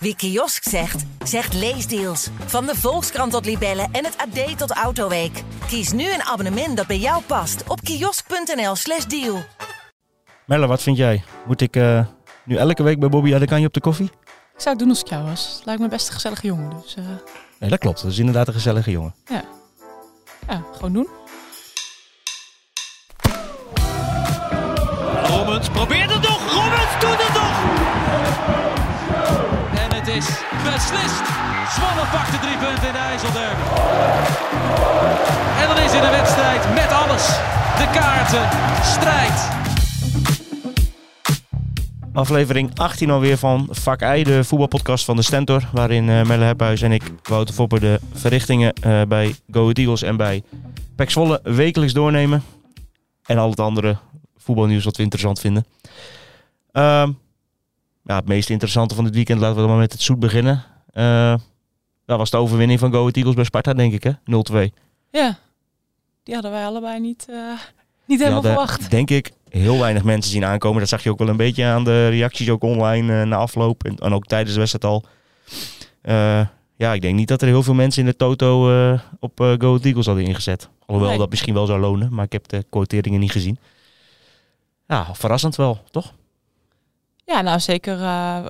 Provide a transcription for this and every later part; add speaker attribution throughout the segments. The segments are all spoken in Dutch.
Speaker 1: Wie kiosk zegt, zegt leesdeals. Van de Volkskrant tot Libellen en het AD tot Autoweek. Kies nu een abonnement dat bij jou past op kiosk.nl/slash deal.
Speaker 2: Melle, wat vind jij? Moet ik eh, nu elke week bij Bobby Adekanje op de koffie?
Speaker 3: Ik zou het doen als ik jou was. Het lijkt me best een gezellige jongen. Dus eh,
Speaker 2: Nee, dat klopt. Dat is inderdaad een gezellige jongen.
Speaker 3: ja. ja, gewoon doen.
Speaker 4: Rommens probeert het nog. Rommens doet het nog. Is beslist. Zwolle pakt de drie punten in de. En dan is in de wedstrijd met alles. De kaarten, strijd.
Speaker 2: Aflevering 18 alweer van Vak I, de voetbalpodcast van de Stentor. Waarin eh, Melle Hephuis en ik, Wouter Foppen, de verrichtingen eh, bij Go Eagles en bij Pek Zwolle wekelijks doornemen. En al het andere voetbalnieuws wat we interessant vinden. Ehm, ja, het meest interessante van dit weekend, laten we dan maar met het zoet beginnen. Eh, dat was de overwinning van Go Ahead Eagles bij Sparta, denk ik, hè? 0-2.
Speaker 3: Ja, die hadden wij allebei niet, eh, niet helemaal
Speaker 2: hadden,
Speaker 3: verwacht.
Speaker 2: denk ik, heel weinig mensen zien aankomen. Dat zag je ook wel een beetje aan de reacties ook online eh, na afloop. En, en ook tijdens de wedstrijd al. Ja, ik denk niet dat er heel veel mensen in de Toto op eh Go Eagles hadden ingezet. Alhoewel
Speaker 3: Nee.
Speaker 2: dat misschien wel zou lonen, maar ik heb de quoteringen niet gezien. Ja, verrassend wel, toch?
Speaker 3: Ja, nou zeker eh,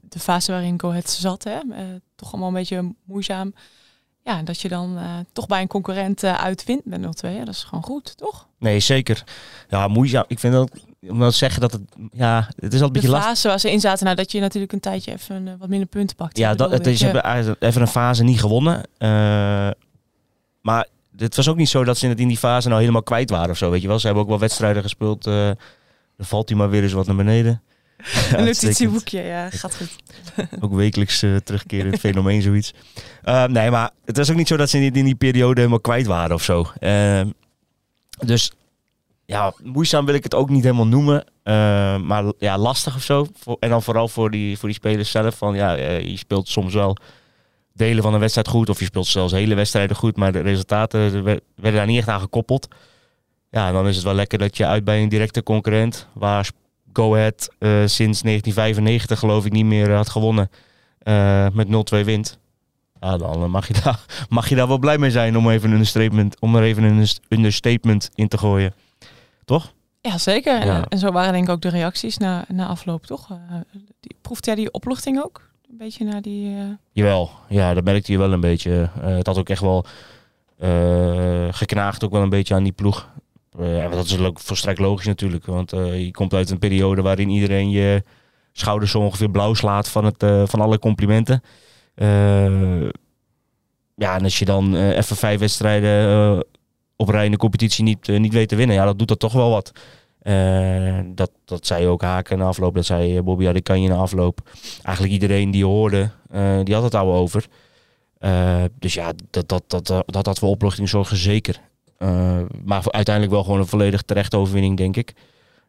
Speaker 3: de fase waarin Go Ahead zat. Hè? Eh, toch allemaal een beetje moeizaam. Ja, dat je dan eh, toch bij een concurrent uitwint met 0-2. Ja, dat is gewoon goed, toch?
Speaker 2: Nee, zeker. Ja, moeizaam. Ik vind dat, om dat te zeggen dat het, ja, het is al een
Speaker 3: De
Speaker 2: beetje lastig.
Speaker 3: fase waar ze in zaten, nou, dat je natuurlijk een tijdje even wat minder punten pakt.
Speaker 2: Ja, dat, is, ze hebben even een fase niet gewonnen. Maar het was ook niet zo dat ze in die fase nou helemaal kwijt waren of zo. Weet je wel, ze hebben ook wel wedstrijden gespeeld. dan valt hij maar weer eens wat naar beneden.
Speaker 3: Een notitieboekje, ja, gaat goed.
Speaker 2: Ook wekelijks eh, terugkerend fenomeen, zoiets. Eh, nee, maar het was ook niet zo dat ze in die, in die periode helemaal kwijt waren of zo. Eh, dus ja, moeizaam wil ik het ook niet helemaal noemen. Eh, maar ja, lastig of zo. En dan vooral voor die, voor die spelers zelf. Van ja, eh, je speelt soms wel delen van een wedstrijd goed. Of je speelt zelfs hele wedstrijden goed. Maar de resultaten we- werden daar niet echt aan gekoppeld. Ja, en dan is het wel lekker dat je uit bij een directe concurrent. Waar Go Ahead eh, sinds 1995 geloof ik niet meer had gewonnen. eh, met 0-2 wint. Ja, dan eh, mag je, daar, mag je daar wel blij mee zijn om, even een understatement, om er even een understatement in te gooien. Toch?
Speaker 3: Ja, zeker. En,
Speaker 2: Ja.
Speaker 3: en zo waren denk ik ook de reacties na, na afloop, toch? Die, proefde jij die opluchting ook? Een beetje naar die...
Speaker 2: Jawel, ja, dat merkte je wel een beetje. Het had ook echt wel geknaagd ook wel een beetje aan die ploeg. Eh, dat is volstrekt logisch natuurlijk. Want eh, je komt uit een periode waarin iedereen je schouders zo ongeveer blauw slaat van, het, eh, van alle complimenten. Ja, en als je dan even vijf wedstrijden op rij in de competitie niet, niet weet te winnen, ja, dat doet dat toch wel wat. Dat, dat zei ook Haken na afloop, dat zei Bobby Adekanje na afloop. Eigenlijk iedereen die hoorde, die had het al over. Dus ja, dat, dat, dat, dat, dat had voor opluchting zorgen, zeker. Eh, maar uiteindelijk wel gewoon een volledig terechte overwinning, denk ik.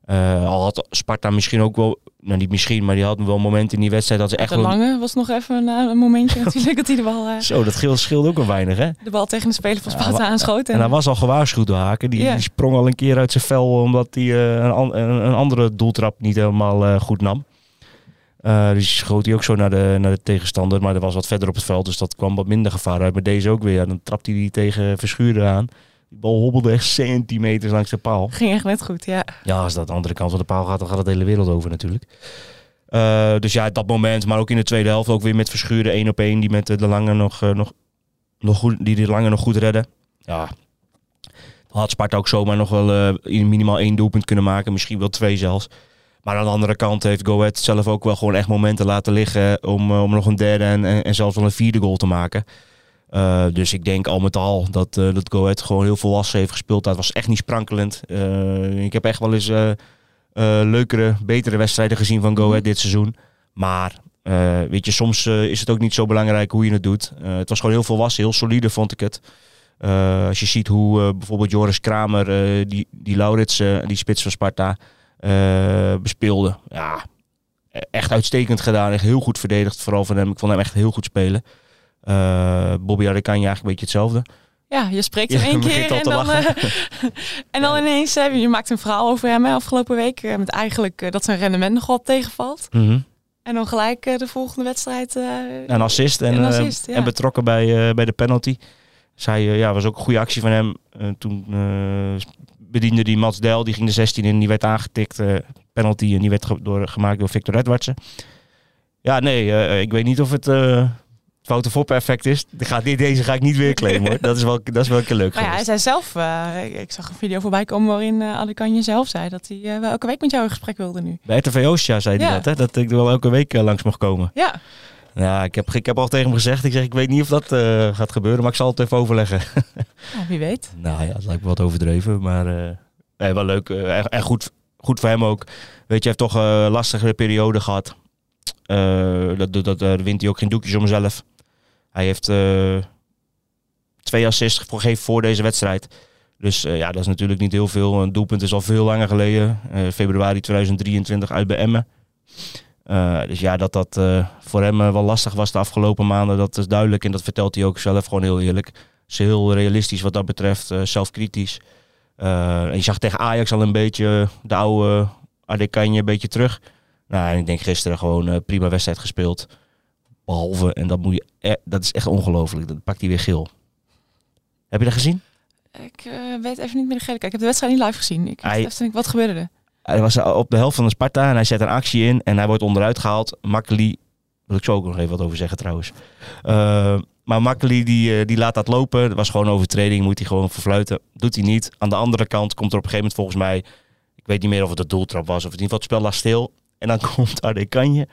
Speaker 2: Eh, al had Sparta misschien ook wel, nou niet misschien, maar die had wel momenten in die wedstrijd dat ze echt
Speaker 3: de lange was nog even een, een momentje natuurlijk dat hij de bal, eh,
Speaker 2: Zo, dat scheelde, scheelde ook wel weinig, hè?
Speaker 3: de bal tegen de speler van Sparta
Speaker 2: wa-
Speaker 3: aanschoot.
Speaker 2: En hij was al gewaarschuwd door Haken. Die, sprong al een keer uit zijn vel omdat hij eh, een, an- een, een andere doeltrap niet helemaal eh, goed nam. Eh, dus schoot hij ook zo naar de, naar de tegenstander. Maar er was wat verder op het veld, dus dat kwam wat minder gevaar uit. Maar deze ook weer. Dan trapte hij die tegen Verschuren aan. Die bal hobbelde echt centimeters langs de paal.
Speaker 3: Ging echt net goed, ja.
Speaker 2: Ja, als dat de andere kant van de paal gaat, dan gaat het de hele wereld over natuurlijk. Eh, dus ja, dat moment, maar ook in de tweede helft ook weer met Verschuren één op één. Die met de lange nog, eh, nog, nog goed, die de lange nog goed redden. Ja, dan had Sparta ook zomaar nog wel eh, in minimaal één doelpunt kunnen maken. Misschien wel twee zelfs. Maar aan de andere kant heeft Go Ahead zelf ook wel gewoon echt momenten laten liggen om, om nog een derde en, en, en zelfs wel een vierde goal te maken. Eh, dus ik denk al met al dat, eh dat Go gewoon heel volwassen heeft gespeeld. Dat was echt niet sprankelend. Eh, ik heb echt wel eens leukere, betere wedstrijden gezien van Go Ahead dit seizoen. Maar weet je, soms is het ook niet zo belangrijk hoe je het doet. Het was gewoon heel volwassen, heel solide vond ik het. Als je ziet hoe bijvoorbeeld Joris Kramer, die, die Laurits, die spits van Sparta, bespeelde. Ja, e- echt uitstekend gedaan. Echt heel goed verdedigd, vooral van hem. Ik vond hem echt heel goed spelen. Eh Bobby Adekanje eigenlijk een beetje hetzelfde.
Speaker 3: Ja, je spreekt
Speaker 2: Ja,
Speaker 3: één keer
Speaker 2: al
Speaker 3: en dan, eh, en dan ineens, eh, je maakt een verhaal over hem hè, afgelopen week. eh, met eigenlijk eh, dat zijn rendement nog wel tegenvalt.
Speaker 2: Mhm.
Speaker 3: En dan gelijk eh, de volgende wedstrijd. eh,
Speaker 2: Een assist en,
Speaker 3: Een
Speaker 2: eh,
Speaker 3: assist, ja.
Speaker 2: en betrokken bij, eh, bij de penalty. Zij, eh, ja, was ook een goede actie van hem. Eh, toen eh, bediende die Mats Del, die ging de 16 in, die werd aangetikt. eh, penalty en die werd ge- door, gemaakt door Victor Edwardsen. Ja, nee, eh, ik weet niet of het uh, foute Foppe effect is. Gaat, deze ga ik niet weer claimen hoor. Dat is wel, dat is wel een keer leuk
Speaker 3: Maar ja, hij zei zelf, eh, ik- zag een video voorbij komen waarin Adekanje zelf zei dat hij eh, wel elke week met jou in gesprek wilde nu.
Speaker 2: Bij RTV Oostia zei hij
Speaker 3: Ja.
Speaker 2: dat, hè, dat ik er wel elke week langs mocht komen.
Speaker 3: Ja,
Speaker 2: Ja, ik heb, ik heb al tegen hem gezegd, ik zeg ik weet niet of dat gaat gebeuren, maar ik zal het even overleggen.
Speaker 3: nou, wie weet.
Speaker 2: Nou ja, het lijkt me wat overdreven, maar nee, wel leuk. en en goed, goed voor hem ook. Weet je, hij heeft toch een lastige periode gehad. Eh, dat, dat, dat daar wint hij ook geen doekjes om zelf. Hij heeft eh, twee assists gegeven voor deze wedstrijd. Dus eh, ja, dat is natuurlijk niet heel veel. Een doelpunt is al veel langer geleden. Eh, februari 2023 uit bij Emmen. Dus ja, dat dat voor hem wel lastig was de afgelopen maanden, dat is duidelijk. En dat vertelt hij ook zelf gewoon heel eerlijk. Is heel realistisch wat dat betreft, zelfkritisch. En je zag tegen Ajax al een beetje de oude Adekanje een beetje terug. Nou, en ik denk gisteren gewoon prima wedstrijd gespeeld. Behalve, en dat, moet je, e- dat is echt ongelooflijk, dat pakt hij weer geel. Heb je dat gezien?
Speaker 3: Ik eh, weet even niet meer de gele. Kijk, ik heb de wedstrijd niet live gezien. Ik
Speaker 2: Hij-
Speaker 3: even wat gebeurde er?
Speaker 2: Hij was op de helft van de Sparta en hij zet een actie in en hij wordt onderuit gehaald. Makkeli, wil ik zo ook nog even wat over zeggen trouwens. Eh, maar Makkeli die, eh, die laat dat lopen. Dat was gewoon overtreding, moet hij gewoon verfluiten. Doet hij niet. Aan de andere kant komt er op een gegeven moment volgens mij, ik weet niet meer of het een doeltrap was of in ieder geval het spel lag stil. En dan komt Adekanje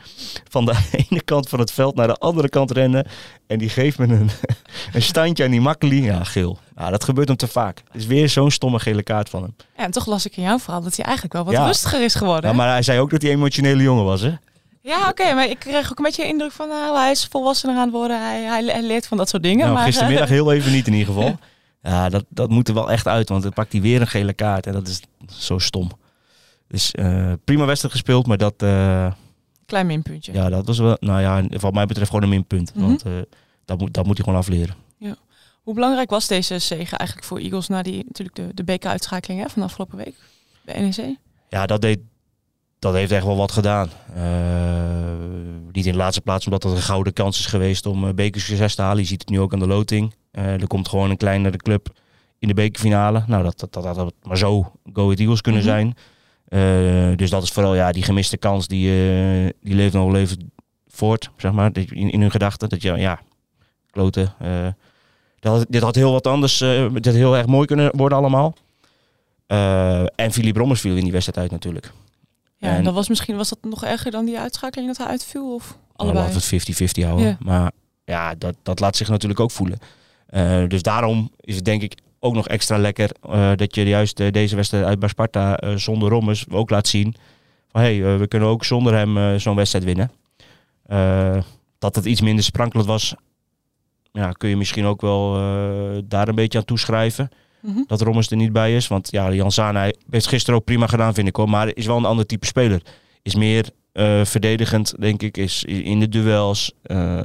Speaker 2: van de ene kant van het veld naar de andere kant rennen. En die geeft me een, een standje aan die Makkeli. Ja, geel. Ja, dat gebeurt hem te vaak. Het is weer zo'n stomme gele kaart van hem.
Speaker 3: Ja, en toch las ik in jouw verhaal dat hij eigenlijk wel wat
Speaker 2: Ja.
Speaker 3: rustiger is geworden.
Speaker 2: Ja, maar hij zei ook dat hij een emotionele jongen was, hè?
Speaker 3: Ja, oké, maar ik kreeg ook een beetje de indruk van nou, hij is volwassener aan het worden. Hij, hij, hij leert van dat soort dingen.
Speaker 2: Nou,
Speaker 3: maar,
Speaker 2: gistermiddag
Speaker 3: eh,
Speaker 2: heel even niet in ieder geval. Ja, dat, dat moet er wel echt uit, want dan pakt hij weer een gele kaart. En dat is zo stom. Dus prima wedstrijd gespeeld, maar dat, eh,
Speaker 3: klein minpuntje.
Speaker 2: ja, dat was wel, nou ja, wat mij betreft gewoon een minpunt.
Speaker 3: Mhm.
Speaker 2: Want eh, dat, moet, dat moet hij gewoon afleren.
Speaker 3: Hoe belangrijk was deze zege eigenlijk voor Eagles na die natuurlijk de, de beker-uitschakeling hè, van de afgelopen week bij NEC?
Speaker 2: Ja, dat, deed, dat heeft echt wel wat gedaan. Niet in de laatste plaats omdat het een gouden kans is geweest om bekersucces te halen. Je ziet het nu ook aan de loting. Er komt gewoon een kleinere club in de bekerfinale. Nou, dat, dat, dat had maar zo Go Ahead Eagles kunnen
Speaker 3: Mhm.
Speaker 2: zijn. Eh, dus dat is vooral ja, die gemiste kans, die, eh, die leeft nog wel even voort, zeg maar, in, in hun gedachten. Dat je, ja, kloten. eh, dat dit had heel wat anders, dit had heel erg mooi kunnen worden allemaal. En Philip Brommers viel in die wedstrijd uit natuurlijk.
Speaker 3: Ja,
Speaker 2: En-
Speaker 3: en dat was misschien was dat nog erger dan die uitschakeling dat hij uitviel of
Speaker 2: Nou,
Speaker 3: allebei?
Speaker 2: laten we het 50-50 houden.
Speaker 3: Ja.
Speaker 2: Maar ja, dat, dat laat zich natuurlijk ook voelen. Dus daarom is het denk ik ook nog extra lekker eh, dat je juist eh, deze wedstrijd uit bij Sparta eh, zonder Rommers ook laat zien. Van hé, hey, we kunnen ook zonder hem zo'n wedstrijd winnen. Dat het iets minder sprankelend was, ja, kun je misschien ook wel daar een beetje aan toeschrijven.
Speaker 3: Mhm.
Speaker 2: Dat Rommers er niet bij is. Want ja, Jan Sana hij heeft gisteren ook prima gedaan, vind ik hoor. Maar is wel een ander type speler. Is meer verdedigend, denk ik. Is in de duels. eh,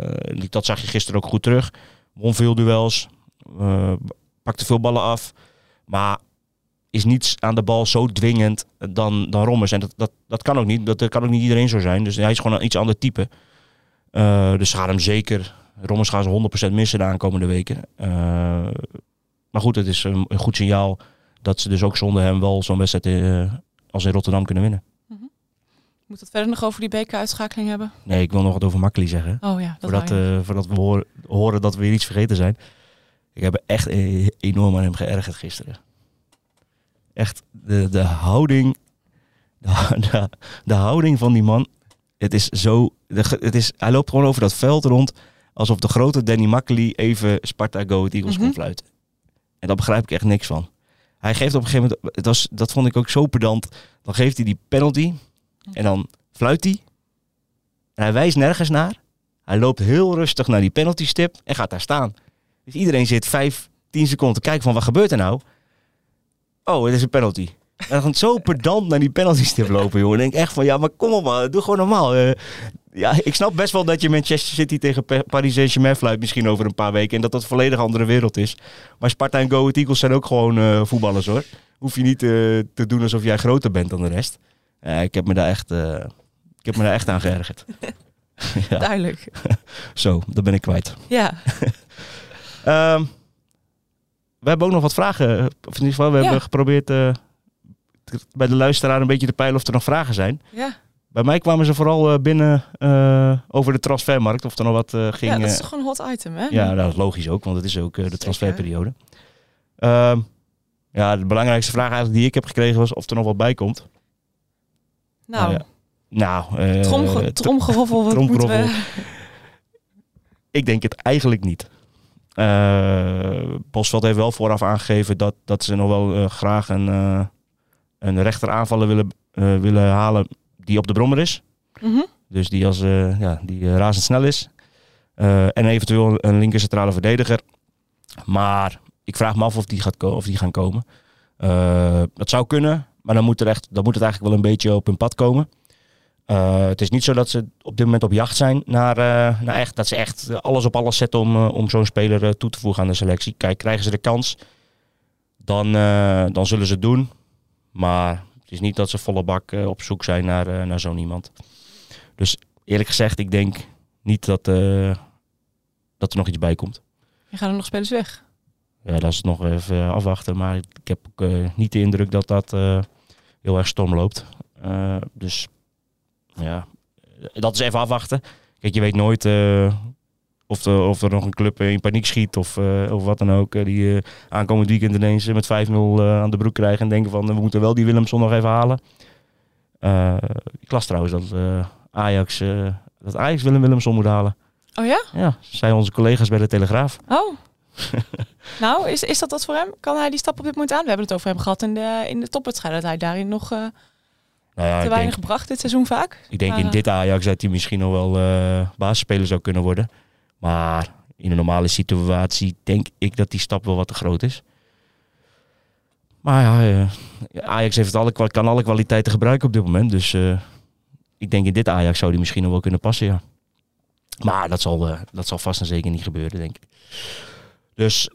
Speaker 2: dat zag je gisteren ook goed terug. Won veel duels. eh, pakte veel ballen af. Maar is niets aan de bal zo dwingend dan, dan Rommers. En dat, dat, dat kan ook niet. Dat, dat kan ook niet iedereen zo zijn. Dus hij is gewoon een iets ander type. Eh, dus ze gaan hem zeker... Rommers gaan ze 100% missen de aankomende weken. Eh, maar goed, het is een, een goed signaal dat ze dus ook zonder hem wel zo'n wedstrijd eh, als in Rotterdam kunnen winnen.
Speaker 3: Moet het verder nog over die beker-uitschakeling hebben?
Speaker 2: Nee, ik wil nog wat over Makkeli zeggen.
Speaker 3: Oh ja, dat
Speaker 2: voordat, voordat we horen, horen dat we weer iets vergeten zijn. Ik heb echt eh, enorm aan hem geërgerd gisteren. Echt, de, de houding... De, de, de houding van die man. Het is zo... de het is, hij loopt gewoon over dat veld rond... alsof de grote Danny Makkeli even Sparta Go Eagles
Speaker 3: Mhm.
Speaker 2: kon fluiten. En daar begrijp ik echt niks van. Hij geeft op een gegeven moment... Het was, dat vond ik ook zo pedant. Dan geeft hij die penalty... En dan fluit hij. En hij wijst nergens naar. Hij loopt heel rustig naar die penalty stip en gaat daar staan. Dus iedereen zit vijf, tien seconden te kijken van wat gebeurt er nou? Oh, het is een penalty. En dan gaat zo pedant naar die penalty stip lopen. En ik denk echt van, ja, maar kom op man, doe gewoon normaal. Eh, ja, ik snap best wel dat je Manchester City tegen Pa- Paris Saint-Germain fluit misschien over een paar weken. En dat dat een volledig andere wereld is. Maar Sparta en Go Ahead Eagles zijn ook gewoon eh, voetballers hoor. Hoef je niet eh, te doen alsof jij groter bent dan de rest. Ik heb me daar echt, ik heb me daar echt aan geërgerd. Ja.
Speaker 3: Duidelijk.
Speaker 2: Zo, dat ben ik kwijt.
Speaker 3: Ja.
Speaker 2: Ehm, we hebben ook nog wat vragen. Of in ieder geval, we
Speaker 3: Ja.
Speaker 2: hebben geprobeerd eh, bij de luisteraar een beetje te peilen of er nog vragen zijn.
Speaker 3: Ja.
Speaker 2: Bij mij kwamen ze vooral eh, binnen eh, over de transfermarkt. Of er nog wat ging.
Speaker 3: ja, dat is toch een hot item, hè?
Speaker 2: Ja, nou, dat is logisch ook, want het is ook de transferperiode. Ehm, ja, de belangrijkste vraag eigenlijk die ik heb gekregen was of er nog wat bij komt.
Speaker 3: Nou,
Speaker 2: ja. Nou, eh,
Speaker 3: tromge-
Speaker 2: tr-
Speaker 3: tromgeroffel, wat moeten we...
Speaker 2: ik denk het eigenlijk niet. Eh Bosveld heeft wel vooraf aangegeven dat, dat ze nog wel eh, graag een, eh een rechteraanvaller willen, eh, willen halen die op de brommer is.
Speaker 3: Mhm.
Speaker 2: Dus die, als, ja, die razendsnel is. En eventueel een linker centrale verdediger. Maar ik vraag me af of die, gaat of die gaan komen. Dat zou kunnen, maar dan moet, er echt, dan moet het eigenlijk wel een beetje op hun pad komen. Eh, het is niet zo dat ze op dit moment op jacht zijn naar, eh, naar echt, dat ze echt alles op alles zetten om, eh, om zo'n speler toe te voegen aan de selectie. Kijk, krijgen ze de kans, dan, dan zullen ze het doen. Maar het is niet dat ze volle bak op zoek zijn naar, naar zo'n iemand. Dus eerlijk gezegd, ik denk niet dat, dat er nog iets bij komt.
Speaker 3: Je gaat er nog spelers weg.
Speaker 2: Ja, dat is nog even afwachten. Maar ik heb ook niet de indruk dat dat heel erg storm loopt. Dus ja, dat is even afwachten. Kijk, je weet nooit eh, of, er, of er nog een club in paniek schiet of, eh, of wat dan ook. eh, die aankomend weekend ineens met 5-0 eh, aan de broek krijgen en denken van we moeten wel die Willemson nog even halen. Ik las trouwens dat Ajax, dat Ajax Willem Willemson moet halen.
Speaker 3: Oh ja?
Speaker 2: Ja, zijn onze collega's bij de Telegraaf.
Speaker 3: Oh. nou, is, is dat wat voor hem? Kan hij die stap op dit moment aan? We hebben het over hem gehad in de, in de topwedstrijd. Dat hij daarin nog
Speaker 2: Nou ja,
Speaker 3: te weinig
Speaker 2: denk,
Speaker 3: gebracht dit seizoen vaak.
Speaker 2: ik denk
Speaker 3: Maar,
Speaker 2: in
Speaker 3: eh,
Speaker 2: dit Ajax dat hij misschien nog wel eh basisspeler zou kunnen worden. Maar in een normale situatie denk ik dat die stap wel wat te groot is. Maar ja, eh, Ajax heeft alle, kan alle kwaliteiten gebruiken op dit moment. Dus ik denk in dit Ajax zou die misschien nog wel kunnen passen, ja. Maar dat zal, dat zal vast en zeker niet gebeuren, denk ik. Dus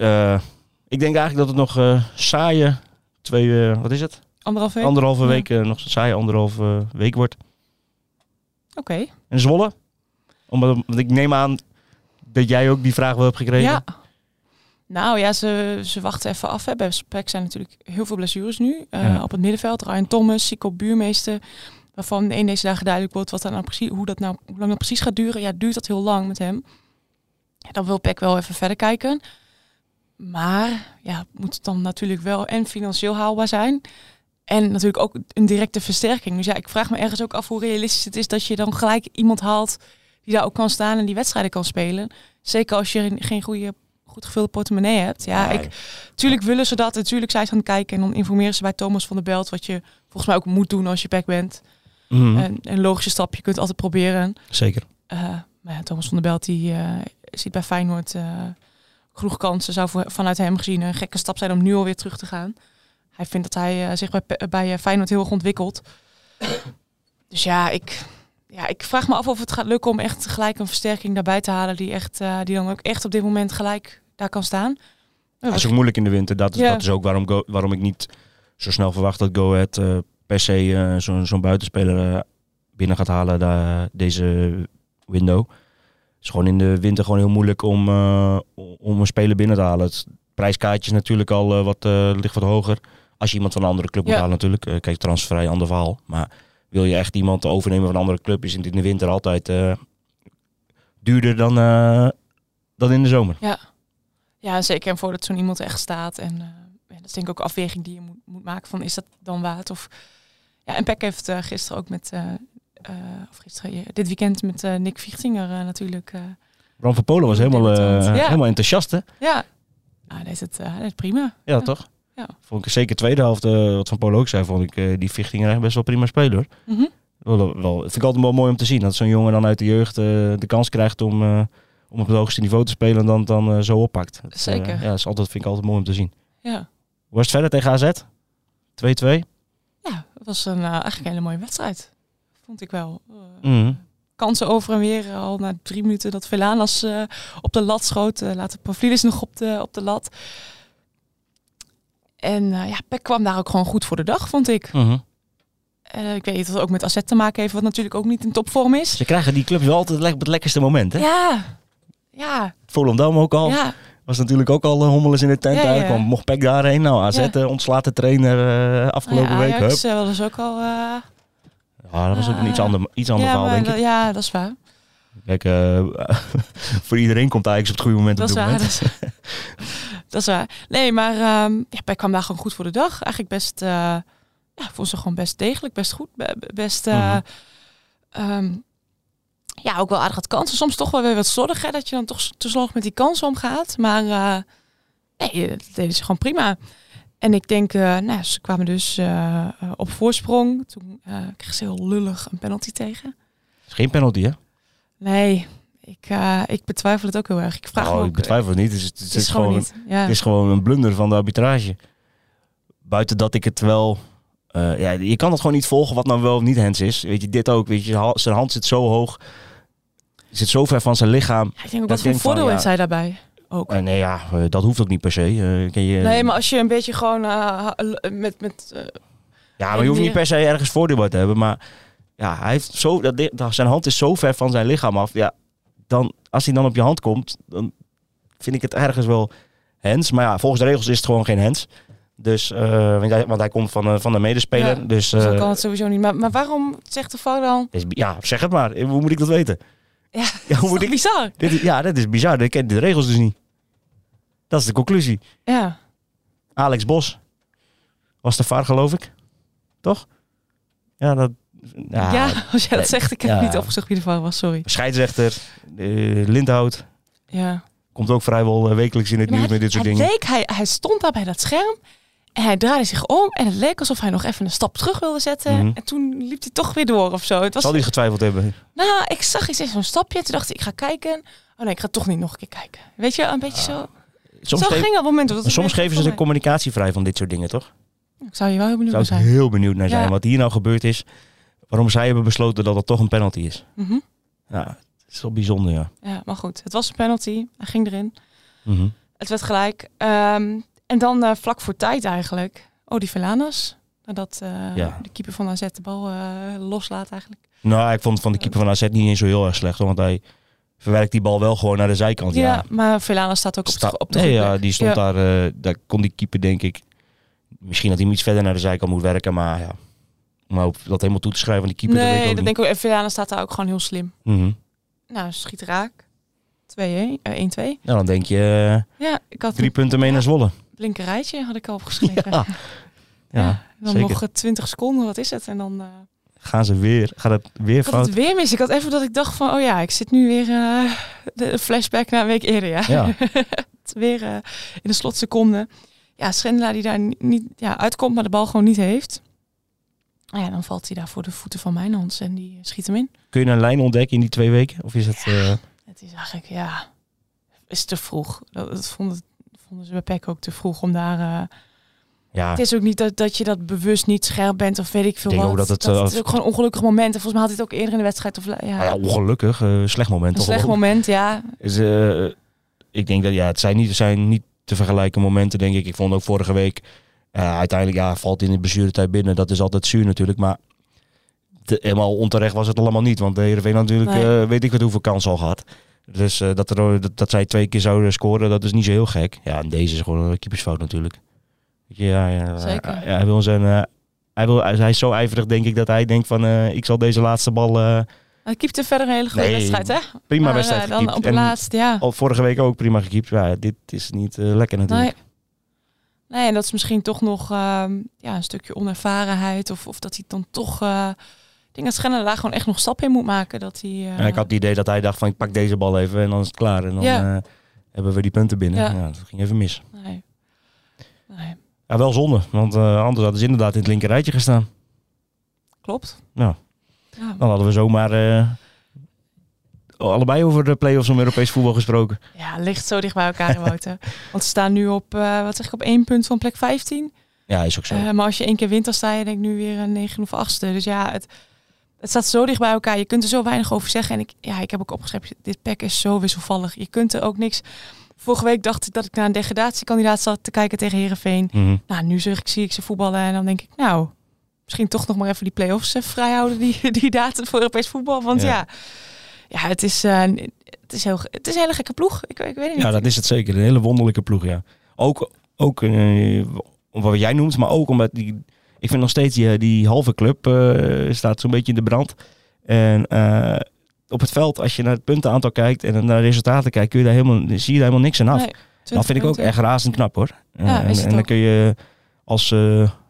Speaker 2: ik denk eigenlijk dat het nog saaie twee, wat is het?
Speaker 3: Anderhalf week?
Speaker 2: Anderhalve
Speaker 3: Ja.
Speaker 2: week, eh, nog saaie anderhalve week wordt.
Speaker 3: Oké.
Speaker 2: En Zwolle? Omdat, want ik neem aan dat jij ook die vraag wel hebt gekregen.
Speaker 3: Ja. Nou ja, ze, ze wachten even af. Hè. Bij Spek zijn natuurlijk heel veel blessures nu. eh,
Speaker 2: Ja.
Speaker 3: Op het middenveld. Ryan Thomas, Sico Buurmeester. Waarvan een deze dagen duidelijk wordt wat dat nou precies, hoe, dat nou, hoe lang dat precies gaat duren. Ja, duurt dat heel lang met hem. Ja, dan wil Peck wel even verder kijken. Maar ja, moet het dan natuurlijk wel en financieel haalbaar zijn. En natuurlijk ook een directe versterking. Dus ja, ik vraag me ergens ook af hoe realistisch het is dat je dan gelijk iemand haalt die daar ook kan staan en die wedstrijden kan spelen. Zeker als je geen goede, goed gevulde portemonnee hebt. Ja,
Speaker 2: Nee.
Speaker 3: ik, tuurlijk willen ze dat. Natuurlijk zijn ze aan het kijken en dan informeren ze bij Thomas van der Belt wat je volgens mij ook moet doen als je back bent.
Speaker 2: Mhm.
Speaker 3: En een logische stap, je kunt altijd proberen.
Speaker 2: Zeker.
Speaker 3: Eh, maar ja, Thomas van der Belt die eh, ziet bij Feyenoord eh, genoeg kansen. Zou voor, vanuit hem gezien een gekke stap zijn om nu alweer terug te gaan. Hij vindt dat hij eh, zich bij, bij eh, Feyenoord heel erg ontwikkelt. dus ja ik, ja, ik vraag me af of het gaat lukken om echt gelijk een versterking daarbij te halen. Die, echt, eh, die dan ook echt op dit moment gelijk daar kan staan.
Speaker 2: Dat is ook moeilijk in de winter. Dat is,
Speaker 3: Ja.
Speaker 2: dat is ook waarom, Go- waarom ik niet zo snel verwacht dat Go Ahead per se eh, zo'n zo'n buitenspeler binnen gaat halen da- deze window. Het is gewoon in de winter gewoon heel moeilijk om, om een speler binnen te halen. Het prijskaartje is natuurlijk al wat, ligt wat hoger. Als je iemand van een andere club moet
Speaker 3: Ja.
Speaker 2: halen natuurlijk. Eh, kijk, transfervrij, ander verhaal. Maar wil je echt iemand overnemen van een andere club, is het in de winter altijd eh, duurder dan, eh, dan in de zomer.
Speaker 3: Ja, zeker. En voordat zo'n iemand echt staat. En ja, dat is denk ik ook een afweging die je moet, moet maken van is dat dan waard? Of, ja, en Peck heeft gisteren ook met, of gisteren, ja, dit weekend met Nick Vichtinger natuurlijk.
Speaker 2: Bram van Polen was helemaal,
Speaker 3: ja.
Speaker 2: helemaal enthousiast, hè?
Speaker 3: ja, ah, hij deed het, deed het prima.
Speaker 2: Ja,
Speaker 3: Ja.
Speaker 2: toch?
Speaker 3: Ja.
Speaker 2: Vond ik zeker tweede helft, eh, wat Van Polen ook zei, vond ik eh, die Vichtinger echt best wel prima speler.
Speaker 3: Mhm.
Speaker 2: Wel, wel, vind ik altijd wel mooi om te zien. Dat zo'n jongen dan uit de jeugd eh, de kans krijgt om, eh, om op het hoogste niveau te spelen en dan, dan eh, zo oppakt. Dat, eh,
Speaker 3: Zeker.
Speaker 2: ja, dat is altijd, vind ik altijd mooi om te zien.
Speaker 3: Ja.
Speaker 2: Hoe was het verder tegen AZ? 2-2?
Speaker 3: ja, het was een, eh, eigenlijk een hele mooie wedstrijd. Vond ik wel. Eh,
Speaker 2: Mhm.
Speaker 3: Kansen over en weer eh, al na drie minuten dat Velanas eh op de lat schoot. eh later Pavlidis nog op de, op de lat. En eh, ja, Peck kwam daar ook gewoon goed voor de dag, vond ik.
Speaker 2: Mhm.
Speaker 3: Eh, ik weet dat het ook met AZ te maken heeft, wat natuurlijk ook niet in topvorm is.
Speaker 2: Ze krijgen die clubs wel altijd op het lekkerste moment. Hè?
Speaker 3: Ja, ja,
Speaker 2: Volendam ook al.
Speaker 3: ja.
Speaker 2: Was natuurlijk ook al eh, hommeles in de tent.
Speaker 3: Ja, ja.
Speaker 2: Eigenlijk kwam mocht Peck daarheen. Nou, AZ
Speaker 3: Ja.
Speaker 2: ontslaat de trainer afgelopen
Speaker 3: ja,
Speaker 2: week. Hup.
Speaker 3: Uh, was ook al...
Speaker 2: Ja, dat was ook een iets
Speaker 3: Ah.
Speaker 2: ander, iets ander
Speaker 3: ja,
Speaker 2: verhaal, denk ik.
Speaker 3: dat- ja, dat is waar.
Speaker 2: Kijk, voor iedereen komt Ajax op het goede moment
Speaker 3: Dat
Speaker 2: op
Speaker 3: is
Speaker 2: dit
Speaker 3: waar.
Speaker 2: moment.
Speaker 3: Dat is, waar. Nee, maar ehm ja, Peck kwam daar gewoon goed voor de dag. Eigenlijk best... eh ja, vond ze gewoon best degelijk, best goed. be- be- Best... eh,
Speaker 2: Mhm.
Speaker 3: ehm, ja, ook wel aardig wat kansen. Soms toch wel weer wat slordig, hè, dat je dan toch te slordig met die kansen omgaat. Maar eh, nee, dat deden ze gewoon prima. En ik denk, eh, nou, ze kwamen dus op voorsprong. Toen kreeg ze heel lullig een penalty tegen.
Speaker 2: is geen penalty, hè?
Speaker 3: Nee, ik, eh, ik betwijfel het ook heel erg. Ik vraag me
Speaker 2: oh,
Speaker 3: ook,
Speaker 2: ik betwijfel het niet. Het is, het,
Speaker 3: Het is gewoon niet. Ja.
Speaker 2: Het is gewoon een blunder van de arbitrage. Buiten dat ik het wel... eh, ja, je kan het gewoon niet volgen wat nou wel of niet hands is. Weet je, dit ook. Weet je, zijn hand zit zo hoog. Zit zo ver van zijn lichaam.
Speaker 3: Ja, ik denk ook,
Speaker 2: dat
Speaker 3: wat voor voordeel heeft zij daarbij? Ook.
Speaker 2: Eh, nee, ja, dat hoeft ook niet per se. Je,
Speaker 3: nee, maar als je een beetje gewoon met... met
Speaker 2: Ja, maar je hoeft niet per se ergens voordeel bij te hebben. Maar ja, hij heeft zo, dat- zijn hand is zo ver van zijn lichaam af. Ja, dan, als hij dan op je hand komt, dan vind ik het ergens wel hands. Maar ja, volgens de regels is het gewoon geen hands. Dus, eh, want, hij, want hij komt van, eh, van de medespeler.
Speaker 3: Ja,
Speaker 2: dus
Speaker 3: zo
Speaker 2: eh,
Speaker 3: kan het sowieso niet. Maar, maar waarom zegt de vrouw dan...
Speaker 2: is, ja, zeg het maar. Hoe moet ik dat weten?
Speaker 3: Ja,
Speaker 2: Ja, hoe moet ik,
Speaker 3: is bizar.
Speaker 2: dit, is- ja, dat is bizar. Ik ken de regels dus niet. Dat is de conclusie.
Speaker 3: Ja.
Speaker 2: Alex Bos was de VAR, geloof ik. Toch? Ja, dat...
Speaker 3: Ja, als jij dat zegt, ik heb
Speaker 2: ja.
Speaker 3: niet opgezocht wie de vrouw was, sorry.
Speaker 2: Scheidsrechter, eh, Lindhout.
Speaker 3: Ja.
Speaker 2: Komt ook vrijwel eh, wekelijks in het nieuws met dit soort dingen.
Speaker 3: leek, hij, hij stond daar bij dat scherm en hij draaide zich om en het leek alsof hij nog even een stap terug wilde zetten.
Speaker 2: Mhm.
Speaker 3: En toen liep hij toch weer door of zo. Het was,
Speaker 2: Zal hij getwijfeld hebben?
Speaker 3: Nou, ik zag iets in zo'n stapje. Toen dacht ik, ik ga kijken. Oh nee, ik ga toch niet nog een keer kijken. Weet je, een beetje zo.
Speaker 2: Soms,
Speaker 3: zo ging dat moment. Dat
Speaker 2: soms geven ze de communicatie vrij van dit soort dingen, toch?
Speaker 3: Ik zou je wel heel benieuwd
Speaker 2: Zou
Speaker 3: naar
Speaker 2: ik
Speaker 3: zijn.
Speaker 2: heel benieuwd naar zijn.
Speaker 3: Ja.
Speaker 2: Wat hier nou gebeurd is. Waarom zij hebben besloten dat het toch een penalty is.
Speaker 3: Mhm.
Speaker 2: Ja, het is wel bijzonder, ja.
Speaker 3: Ja, maar goed. Het was een penalty. Hij ging erin.
Speaker 2: Mhm.
Speaker 3: Het werd gelijk. Ehm, en dan eh, vlak voor tijd eigenlijk. Oh, die Velanas. Nadat eh,
Speaker 2: Ja.
Speaker 3: de keeper van AZ de bal eh, loslaat eigenlijk.
Speaker 2: Nou, ik vond van de keeper van AZ niet eens zo heel erg slecht. hoor, Want hij verwerkt die bal wel gewoon naar de zijkant.
Speaker 3: Ja,
Speaker 2: Ja,
Speaker 3: maar Velanas staat ook op,
Speaker 2: Sta-
Speaker 3: de, op de
Speaker 2: nee, ja, die stond
Speaker 3: Ja.
Speaker 2: daar. daar kon die keeper, denk ik. Misschien dat hij hem iets verder naar de zijkant moet werken. Maar ja. Maar op dat helemaal toe te schrijven aan die keeper. dat ik
Speaker 3: Nee, dat
Speaker 2: niet.
Speaker 3: denk ik ook. En staat daar ook gewoon heel slim.
Speaker 2: Mhm.
Speaker 3: Nou, schiet raak. 2-1, eh, 1-2.
Speaker 2: Nou, dan denk je eh,
Speaker 3: Ja, ik had
Speaker 2: drie punten mee naar Zwolle.
Speaker 3: blinkerijtje had ik al opgeschreven.
Speaker 2: Ja, ja,
Speaker 3: dan
Speaker 2: zeker.
Speaker 3: nog eh, 20 seconden, wat is het? En dan eh,
Speaker 2: Gaan ze weer, gaat het weer
Speaker 3: ik had
Speaker 2: fout?
Speaker 3: het weer mis. Ik had even dat ik dacht van, oh ja, ik zit nu weer eh, de flashback naar een week eerder. Ja,
Speaker 2: Ja.
Speaker 3: Weer eh, in de slotseconde. Ja, Schendelaar die daar ni- niet ja, uitkomt, maar de bal gewoon niet heeft. Nou ja, dan valt hij daar voor de voeten van Mijnhans en die schiet hem in.
Speaker 2: Kun je een lijn ontdekken in die twee weken? Of is het... eh,
Speaker 3: Het is eigenlijk, ja, is te vroeg. Dat, dat vonden, vonden ze bij Peck ook te vroeg om daar... eh,
Speaker 2: ja,
Speaker 3: Het is ook niet dat, dat je dat bewust niet scherp bent of weet ik veel
Speaker 2: Ik
Speaker 3: wat.
Speaker 2: ook dat het,
Speaker 3: dat
Speaker 2: eh,
Speaker 3: is ook gewoon ongelukkig moment. En volgens mij had hij het ook eerder in de wedstrijd. Of, ja,
Speaker 2: nou ja, ongelukkig. slecht moment
Speaker 3: een
Speaker 2: toch
Speaker 3: slecht moment, ja.
Speaker 2: Is, eh, ik denk dat ja, het zijn niet, het zijn niet te vergelijken momenten, denk ik. Ik vond ook vorige week, eh, uiteindelijk ja, valt in de blessuretijd binnen. Dat is altijd zuur natuurlijk, maar te- helemaal onterecht was het allemaal niet. Want de Heerenveen natuurlijk,
Speaker 3: Nee.
Speaker 2: eh, weet ik wat hoeveel kansen al gehad. Dus eh, dat, er, dat, dat zij twee keer zouden scoren, dat is niet zo heel gek. Ja, en deze is gewoon een keepersfout natuurlijk. Ja, ja,
Speaker 3: Zeker.
Speaker 2: ja, hij, wil zijn, hij, wil, hij is zo ijverig, denk ik, dat hij denkt van ik zal deze laatste bal...
Speaker 3: Hij keepte verder een hele goede
Speaker 2: Nee,
Speaker 3: wedstrijd, hè?
Speaker 2: prima
Speaker 3: Maar,
Speaker 2: wedstrijd
Speaker 3: eh, Dan op de
Speaker 2: En
Speaker 3: laatst, ja.
Speaker 2: al vorige week ook prima gekiept. Ja, dit is niet lekker natuurlijk.
Speaker 3: Nee. en dat is misschien toch nog ehm, ja, een stukje onervarenheid. Of, of dat hij dan toch... eh, ik denk dat Schenner daar gewoon echt nog stap in moet maken. Dat hij, eh,
Speaker 2: En ik had het idee dat hij dacht van ik pak deze bal even en dan is het klaar. En dan
Speaker 3: Ja.
Speaker 2: eh, hebben we die punten binnen.
Speaker 3: Ja.
Speaker 2: Ja. dat ging even mis.
Speaker 3: Nee. nee,
Speaker 2: Ja, wel zonde, want eh, anders hadden ze inderdaad in het linker rijtje gestaan.
Speaker 3: klopt.
Speaker 2: Nou,
Speaker 3: Ja.
Speaker 2: dan hadden we zomaar eh, allebei over de play-offs om Europees voetbal gesproken.
Speaker 3: Ja, ligt zo dicht bij elkaar in. Want ze staan nu op, eh, wat zeg ik, op één punt van plek 15.
Speaker 2: Ja, is ook zo.
Speaker 3: Eh, maar als je één keer wint, dan sta je denk ik nu weer een negen of achtste. Dus ja, het, het staat zo dicht bij elkaar. Je kunt er zo weinig over zeggen. En ik, ja, ik heb ook opgeschreven, dit pack is zo wisselvallig. Je kunt er ook niks... Vorige week dacht ik dat ik naar een degradatiekandidaat zat te kijken tegen Herenveen.
Speaker 2: Mhm.
Speaker 3: Nou, nu zeg ik, zie ik ze voetballen en dan denk ik, nou, misschien toch nog maar even die play-offs eh, vrijhouden, die, die datum voor Europees voetbal. Want
Speaker 2: Ja.
Speaker 3: ja, ja, het, is, eh, het, is heel, het is een hele gekke ploeg. Ik, ik weet het niet.
Speaker 2: Ja, dat is het zeker. Een hele wonderlijke ploeg, ja. Ook, ook eh, wat jij noemt, maar ook omdat die... Ik vind nog steeds die, die halve club eh, staat zo'n beetje in de brand. En op het veld, als je naar het puntenaantal kijkt en naar de resultaten kijkt, kun je daar helemaal, zie je daar helemaal niks aan af.
Speaker 3: Nee,
Speaker 2: dat
Speaker 3: 20
Speaker 2: vind ik ook echt razend knap hoor.
Speaker 3: Ja,
Speaker 2: en, dan kun je als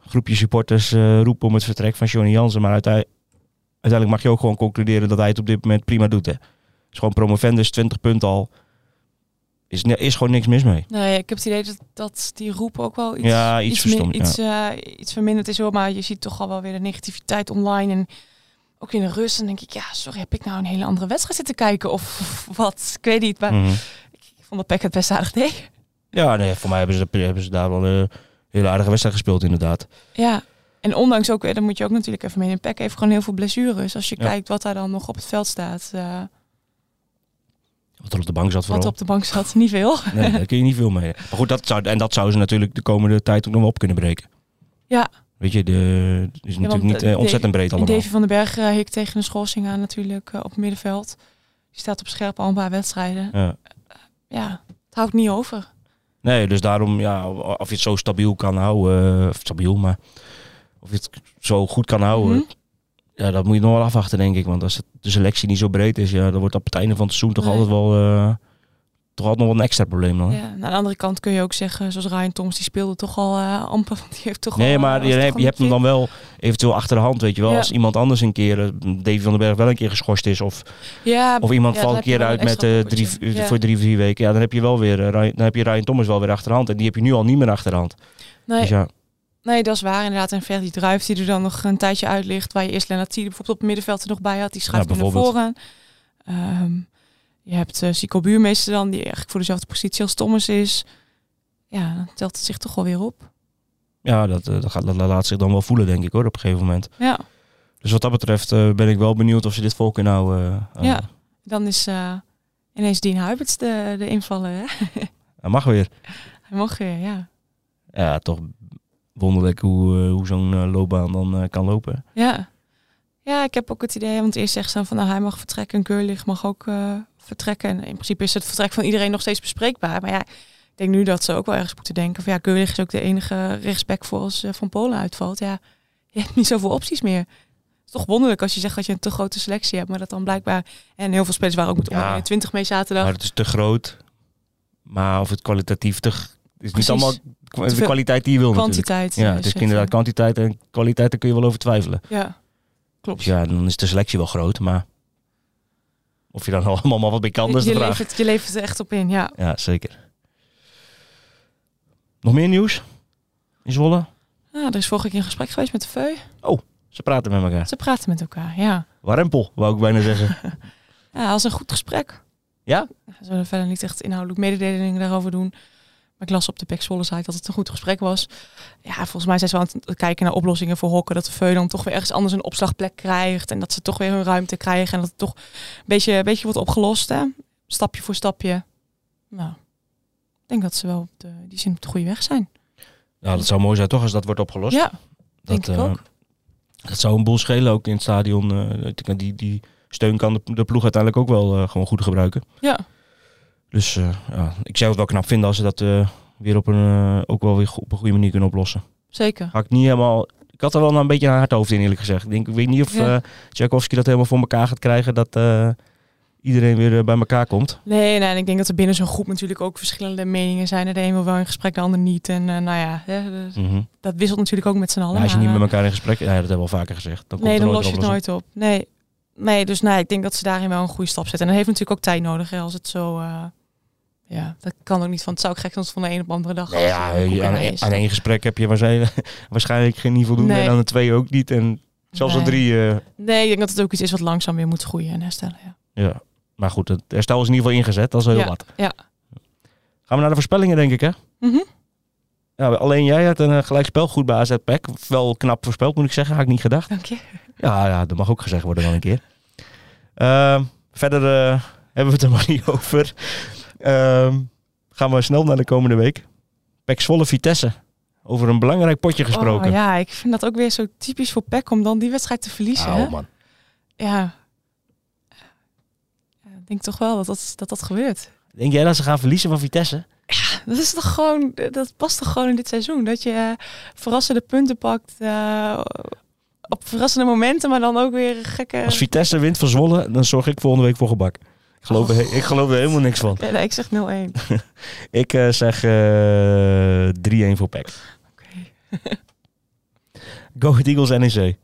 Speaker 2: groepje supporters roepen om het vertrek van Johnny Jansen. Maar uiteindelijk, uiteindelijk mag je ook gewoon concluderen dat hij het op dit moment prima doet. Hè. is gewoon promovendus, 20 punten al. Is, is gewoon niks mis mee.
Speaker 3: Nee, ik heb het idee dat, dat die roep ook wel iets,
Speaker 2: Ja, iets verstomd,
Speaker 3: iets, eh, iets verminderd is hoor. Maar je ziet toch al wel weer de negativiteit online. En ook in de rust. Dan denk ik, ja, sorry, heb ik nou een hele andere wedstrijd zitten kijken? Of, of wat? Ik weet niet. Maar
Speaker 2: Mhm.
Speaker 3: ik vond dat Peck het best aardig deed.
Speaker 2: Ja, nee, voor mij hebben ze, hebben ze daar wel een hele aardige wedstrijd gespeeld inderdaad.
Speaker 3: Ja. En ondanks ook, eh, dan moet je ook natuurlijk even mee in Peck heeft gewoon heel veel blessures. Als je
Speaker 2: Ja.
Speaker 3: kijkt wat daar dan nog op het veld staat. eh,
Speaker 2: Wat er op de bank zat vooral.
Speaker 3: wat op de bank zat, niet veel.
Speaker 2: Nee, daar kun je niet veel mee. Maar goed, dat zou, en dat zou ze natuurlijk de komende tijd ook nog wel op kunnen breken.
Speaker 3: Ja.
Speaker 2: Weet je, de, het is natuurlijk niet
Speaker 3: eh,
Speaker 2: ontzettend breed allemaal.
Speaker 3: Davy van den Berg uh, hikt tegen een schorsing aan natuurlijk op het middenveld. Die staat op scherp al een paar wedstrijden.
Speaker 2: Ja.
Speaker 3: Ja, het houdt niet over.
Speaker 2: Nee, dus daarom, ja, of je het zo stabiel kan houden, of stabiel, maar of je het zo goed kan houden,
Speaker 3: Mhm.
Speaker 2: ja, dat moet je nog wel afwachten, denk ik. Want als het, de selectie niet zo breed is, ja, dan wordt op het einde van het seizoen toch
Speaker 3: Nee.
Speaker 2: altijd wel, eh, toch altijd nog wel een extra probleem dan.
Speaker 3: Ja, aan de andere kant kun je ook zeggen, zoals Ryan Thomas, die speelde toch al eh, amper. Want die heeft toch
Speaker 2: Nee,
Speaker 3: al,
Speaker 2: maar
Speaker 3: eh,
Speaker 2: je,
Speaker 3: was
Speaker 2: hebt, je hebt hem dan wel eventueel achter de hand, weet je wel.
Speaker 3: Ja.
Speaker 2: Als iemand anders een keer, eh, Davy van den Berg wel een keer geschorst is, of,
Speaker 3: Ja,
Speaker 2: of iemand
Speaker 3: ja,
Speaker 2: valt een keer uit
Speaker 3: een
Speaker 2: met eh, drie,
Speaker 3: Ja.
Speaker 2: voor drie, vier weken, ja, dan heb je wel weer, eh, Ryan, dan heb je Ryan Thomas wel weer achter de hand. En die heb je nu al niet meer achter de hand.
Speaker 3: nee,
Speaker 2: Dus ja,
Speaker 3: nee, dat is waar inderdaad. En Ferdi Druif die er dan nog een tijdje uit ligt. Waar je eerst Lennart Tiede bijvoorbeeld op het middenveld er nog bij had. Die schuift
Speaker 2: Ja,
Speaker 3: naar voren. Ehm, je hebt uh, Sico Buurmeester dan, die eigenlijk voor dezelfde positie als Thomas is. Ja, dan telt het zich toch wel weer op.
Speaker 2: ja dat, eh, dat, gaat, dat laat zich dan wel voelen, denk ik hoor, op een gegeven moment.
Speaker 3: Ja,
Speaker 2: Dus wat dat betreft eh, ben ik wel benieuwd of ze dit vol kunnen houden. eh,
Speaker 3: Ja. dan is ineens Dean Huiberts de, de invaller. Hè?
Speaker 2: Hij mag weer.
Speaker 3: Hij mag weer, ja.
Speaker 2: Ja, toch wonderlijk hoe, eh, hoe zo'n eh, loopbaan dan eh, kan lopen.
Speaker 3: Ja. Ja, ik heb ook het idee, want eerst zegt ze dan van nou, hij mag vertrekken en Keurlich mag ook vertrekken. En in principe is het vertrek van iedereen nog steeds bespreekbaar. Maar ja, ik denk nu dat ze ook wel ergens moeten denken van ja, Keurlich is ook de enige rechtsback voor als Van Polen uitvalt. Ja, je hebt niet zoveel opties meer. Het is toch wonderlijk als je zegt dat je een te grote selectie hebt, maar dat dan blijkbaar... En heel veel spelers waren ook met
Speaker 2: Ja.
Speaker 3: onder 21 mee zaterdag.
Speaker 2: Maar het is te groot. Maar of het kwalitatief te... Het is
Speaker 3: Precies.
Speaker 2: niet allemaal de kwaliteit die je wil natuurlijk.
Speaker 3: Kwantiteit.
Speaker 2: Ja,
Speaker 3: eh,
Speaker 2: het is
Speaker 3: is
Speaker 2: inderdaad kwantiteit en kwaliteit, daar kun je wel over twijfelen.
Speaker 3: Ja, klopt.
Speaker 2: Dus ja, dan is de selectie wel groot, maar of je dan allemaal maar wat bij kan, is
Speaker 3: je,
Speaker 2: de
Speaker 3: je,
Speaker 2: vraag.
Speaker 3: levert, je levert er echt op in, ja.
Speaker 2: Ja, zeker. Nog meer nieuws? In Zwolle?
Speaker 3: ja. Er is vorige keer een gesprek geweest met de Veu.
Speaker 2: Ze praten met elkaar.
Speaker 3: Ze praten met elkaar, ja.
Speaker 2: Warempel, wou ik bijna zeggen.
Speaker 3: Ja, als een goed gesprek.
Speaker 2: Ja?
Speaker 3: We zullen verder niet echt inhoudelijk mededelingen daarover doen. Maar ik las op de Pek Zwolle site dat het een goed gesprek was. Ja, volgens mij zijn ze wel aan het kijken naar oplossingen voor hokken. Dat de Veu dan toch weer ergens anders een opslagplek krijgt. En dat ze toch weer hun ruimte krijgen. En dat het toch een beetje, een beetje wordt opgelost. Hè? Stapje voor stapje. Nou, ik denk dat ze wel op de, die zin op de goede weg zijn.
Speaker 2: Nou, dat zou mooi zijn toch als dat wordt opgelost.
Speaker 3: Ja, denk
Speaker 2: dat,
Speaker 3: ik
Speaker 2: eh,
Speaker 3: ook.
Speaker 2: Dat zou een boel schelen ook in het stadion. eh, die, die steun kan de, de ploeg uiteindelijk ook wel eh, gewoon goed gebruiken.
Speaker 3: Ja,
Speaker 2: Dus eh, ja, ik zou het wel knap vinden als ze dat eh, weer op een, eh, ook wel weer op een goede manier kunnen oplossen.
Speaker 3: zeker.
Speaker 2: Had ik niet helemaal. Ik had er wel een beetje een hard hoofd in, eerlijk gezegd. Ik, denk, ik weet niet of
Speaker 3: Ja.
Speaker 2: Tchaikovsky dat helemaal voor elkaar gaat krijgen. Dat iedereen weer bij elkaar komt.
Speaker 3: Nee, nee, en ik denk dat er binnen zo'n groep natuurlijk ook verschillende meningen zijn. De een wil wel in gesprek, de ander niet. En nou ja, hè,
Speaker 2: Mhm.
Speaker 3: dat wisselt natuurlijk ook met z'n allen.
Speaker 2: Maar als je niet met elkaar in gesprek... Ja, dat hebben we al vaker gezegd. Dan komt
Speaker 3: nee, dan los je het nooit op. Nee, nee dus nee, ik denk dat ze daarin wel een goede stap zetten. En dat heeft natuurlijk ook tijd nodig. Hè, als het zo... eh, ja, dat kan ook niet. Want het zou ook gek zijn van de een op de andere dag...
Speaker 2: Nee, ja,
Speaker 3: eh,
Speaker 2: aan, één gesprek heb je waarschijnlijk, geen niet voldoende.
Speaker 3: Nee.
Speaker 2: En aan de twee ook niet. En zelfs aan
Speaker 3: Nee.
Speaker 2: drie... eh,
Speaker 3: Nee, ik denk dat het ook iets is wat langzaam weer moet groeien en herstellen. Ja.
Speaker 2: ja. Maar goed, het herstel is in ieder geval ingezet. Dat is wel heel
Speaker 3: Ja,
Speaker 2: wat.
Speaker 3: ja.
Speaker 2: Gaan we naar de voorspellingen, denk ik, hè?
Speaker 3: Mhm.
Speaker 2: Ja, alleen jij had een uh, gelijkspel goed bij AZ PEC. Wel knap voorspeld, moet ik zeggen. Had ik niet gedacht.
Speaker 3: Dank je.
Speaker 2: Ja, ja dat mag ook gezegd worden wel een keer. Ehm, verder eh, hebben we het er maar niet over. Ehm, gaan we snel naar de komende week. PEC Zwolle Vitesse. Over een belangrijk potje gesproken.
Speaker 3: Oh, ja, ik vind dat ook weer zo typisch voor PEC om dan die wedstrijd te verliezen. hè?
Speaker 2: Oh, man.
Speaker 3: Ja. Ja, Ik denk toch wel dat dat, dat dat gebeurt.
Speaker 2: Denk jij dat ze gaan verliezen van Vitesse?
Speaker 3: Dat is toch gewoon, dat past toch gewoon in dit seizoen. Dat je eh, verrassende punten pakt eh, op verrassende momenten, maar dan ook weer een gekke.
Speaker 2: Als Vitesse wint van Zwolle, dan zorg ik volgende week voor gebak. Ik geloof, ik geloof er helemaal niks van.
Speaker 3: Nee, ik zeg 0-1.
Speaker 2: Ik eh, zeg eh 3-1 voor PEC.
Speaker 3: Oké.
Speaker 2: Go Ahead Eagles NEC.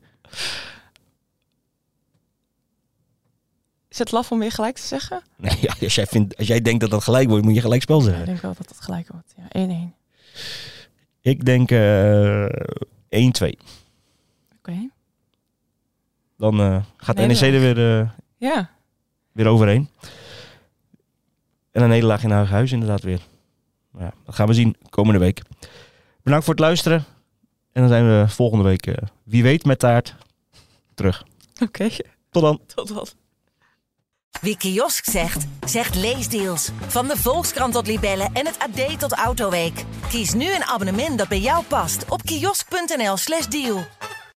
Speaker 3: Is het laf om weer gelijk te zeggen?
Speaker 2: Nee, ja, als, jij vindt, als jij denkt dat dat gelijk wordt, moet je gelijk spel
Speaker 3: Ja, ik
Speaker 2: zeggen.
Speaker 3: denk wel dat het gelijk wordt. Ja, 1-1.
Speaker 2: Ik denk eh 1-2.
Speaker 3: Oké.
Speaker 2: Dan eh, gaat NEC
Speaker 3: Nederlaag.
Speaker 2: er weer,
Speaker 3: Ja.
Speaker 2: Weer overheen. En een nederlaag in eigen huis inderdaad weer. Maar ja, dat gaan we zien komende week. Bedankt voor het luisteren. En dan zijn we volgende week, eh, wie weet met taart, terug.
Speaker 3: Oké.
Speaker 2: Tot dan.
Speaker 3: Tot dan.
Speaker 1: Wie kiosk zegt, zegt leesdeals. Van de Volkskrant tot Libellen en het AD tot Autoweek. Kies nu een abonnement dat bij jou past op kiosk.nl/slash deal.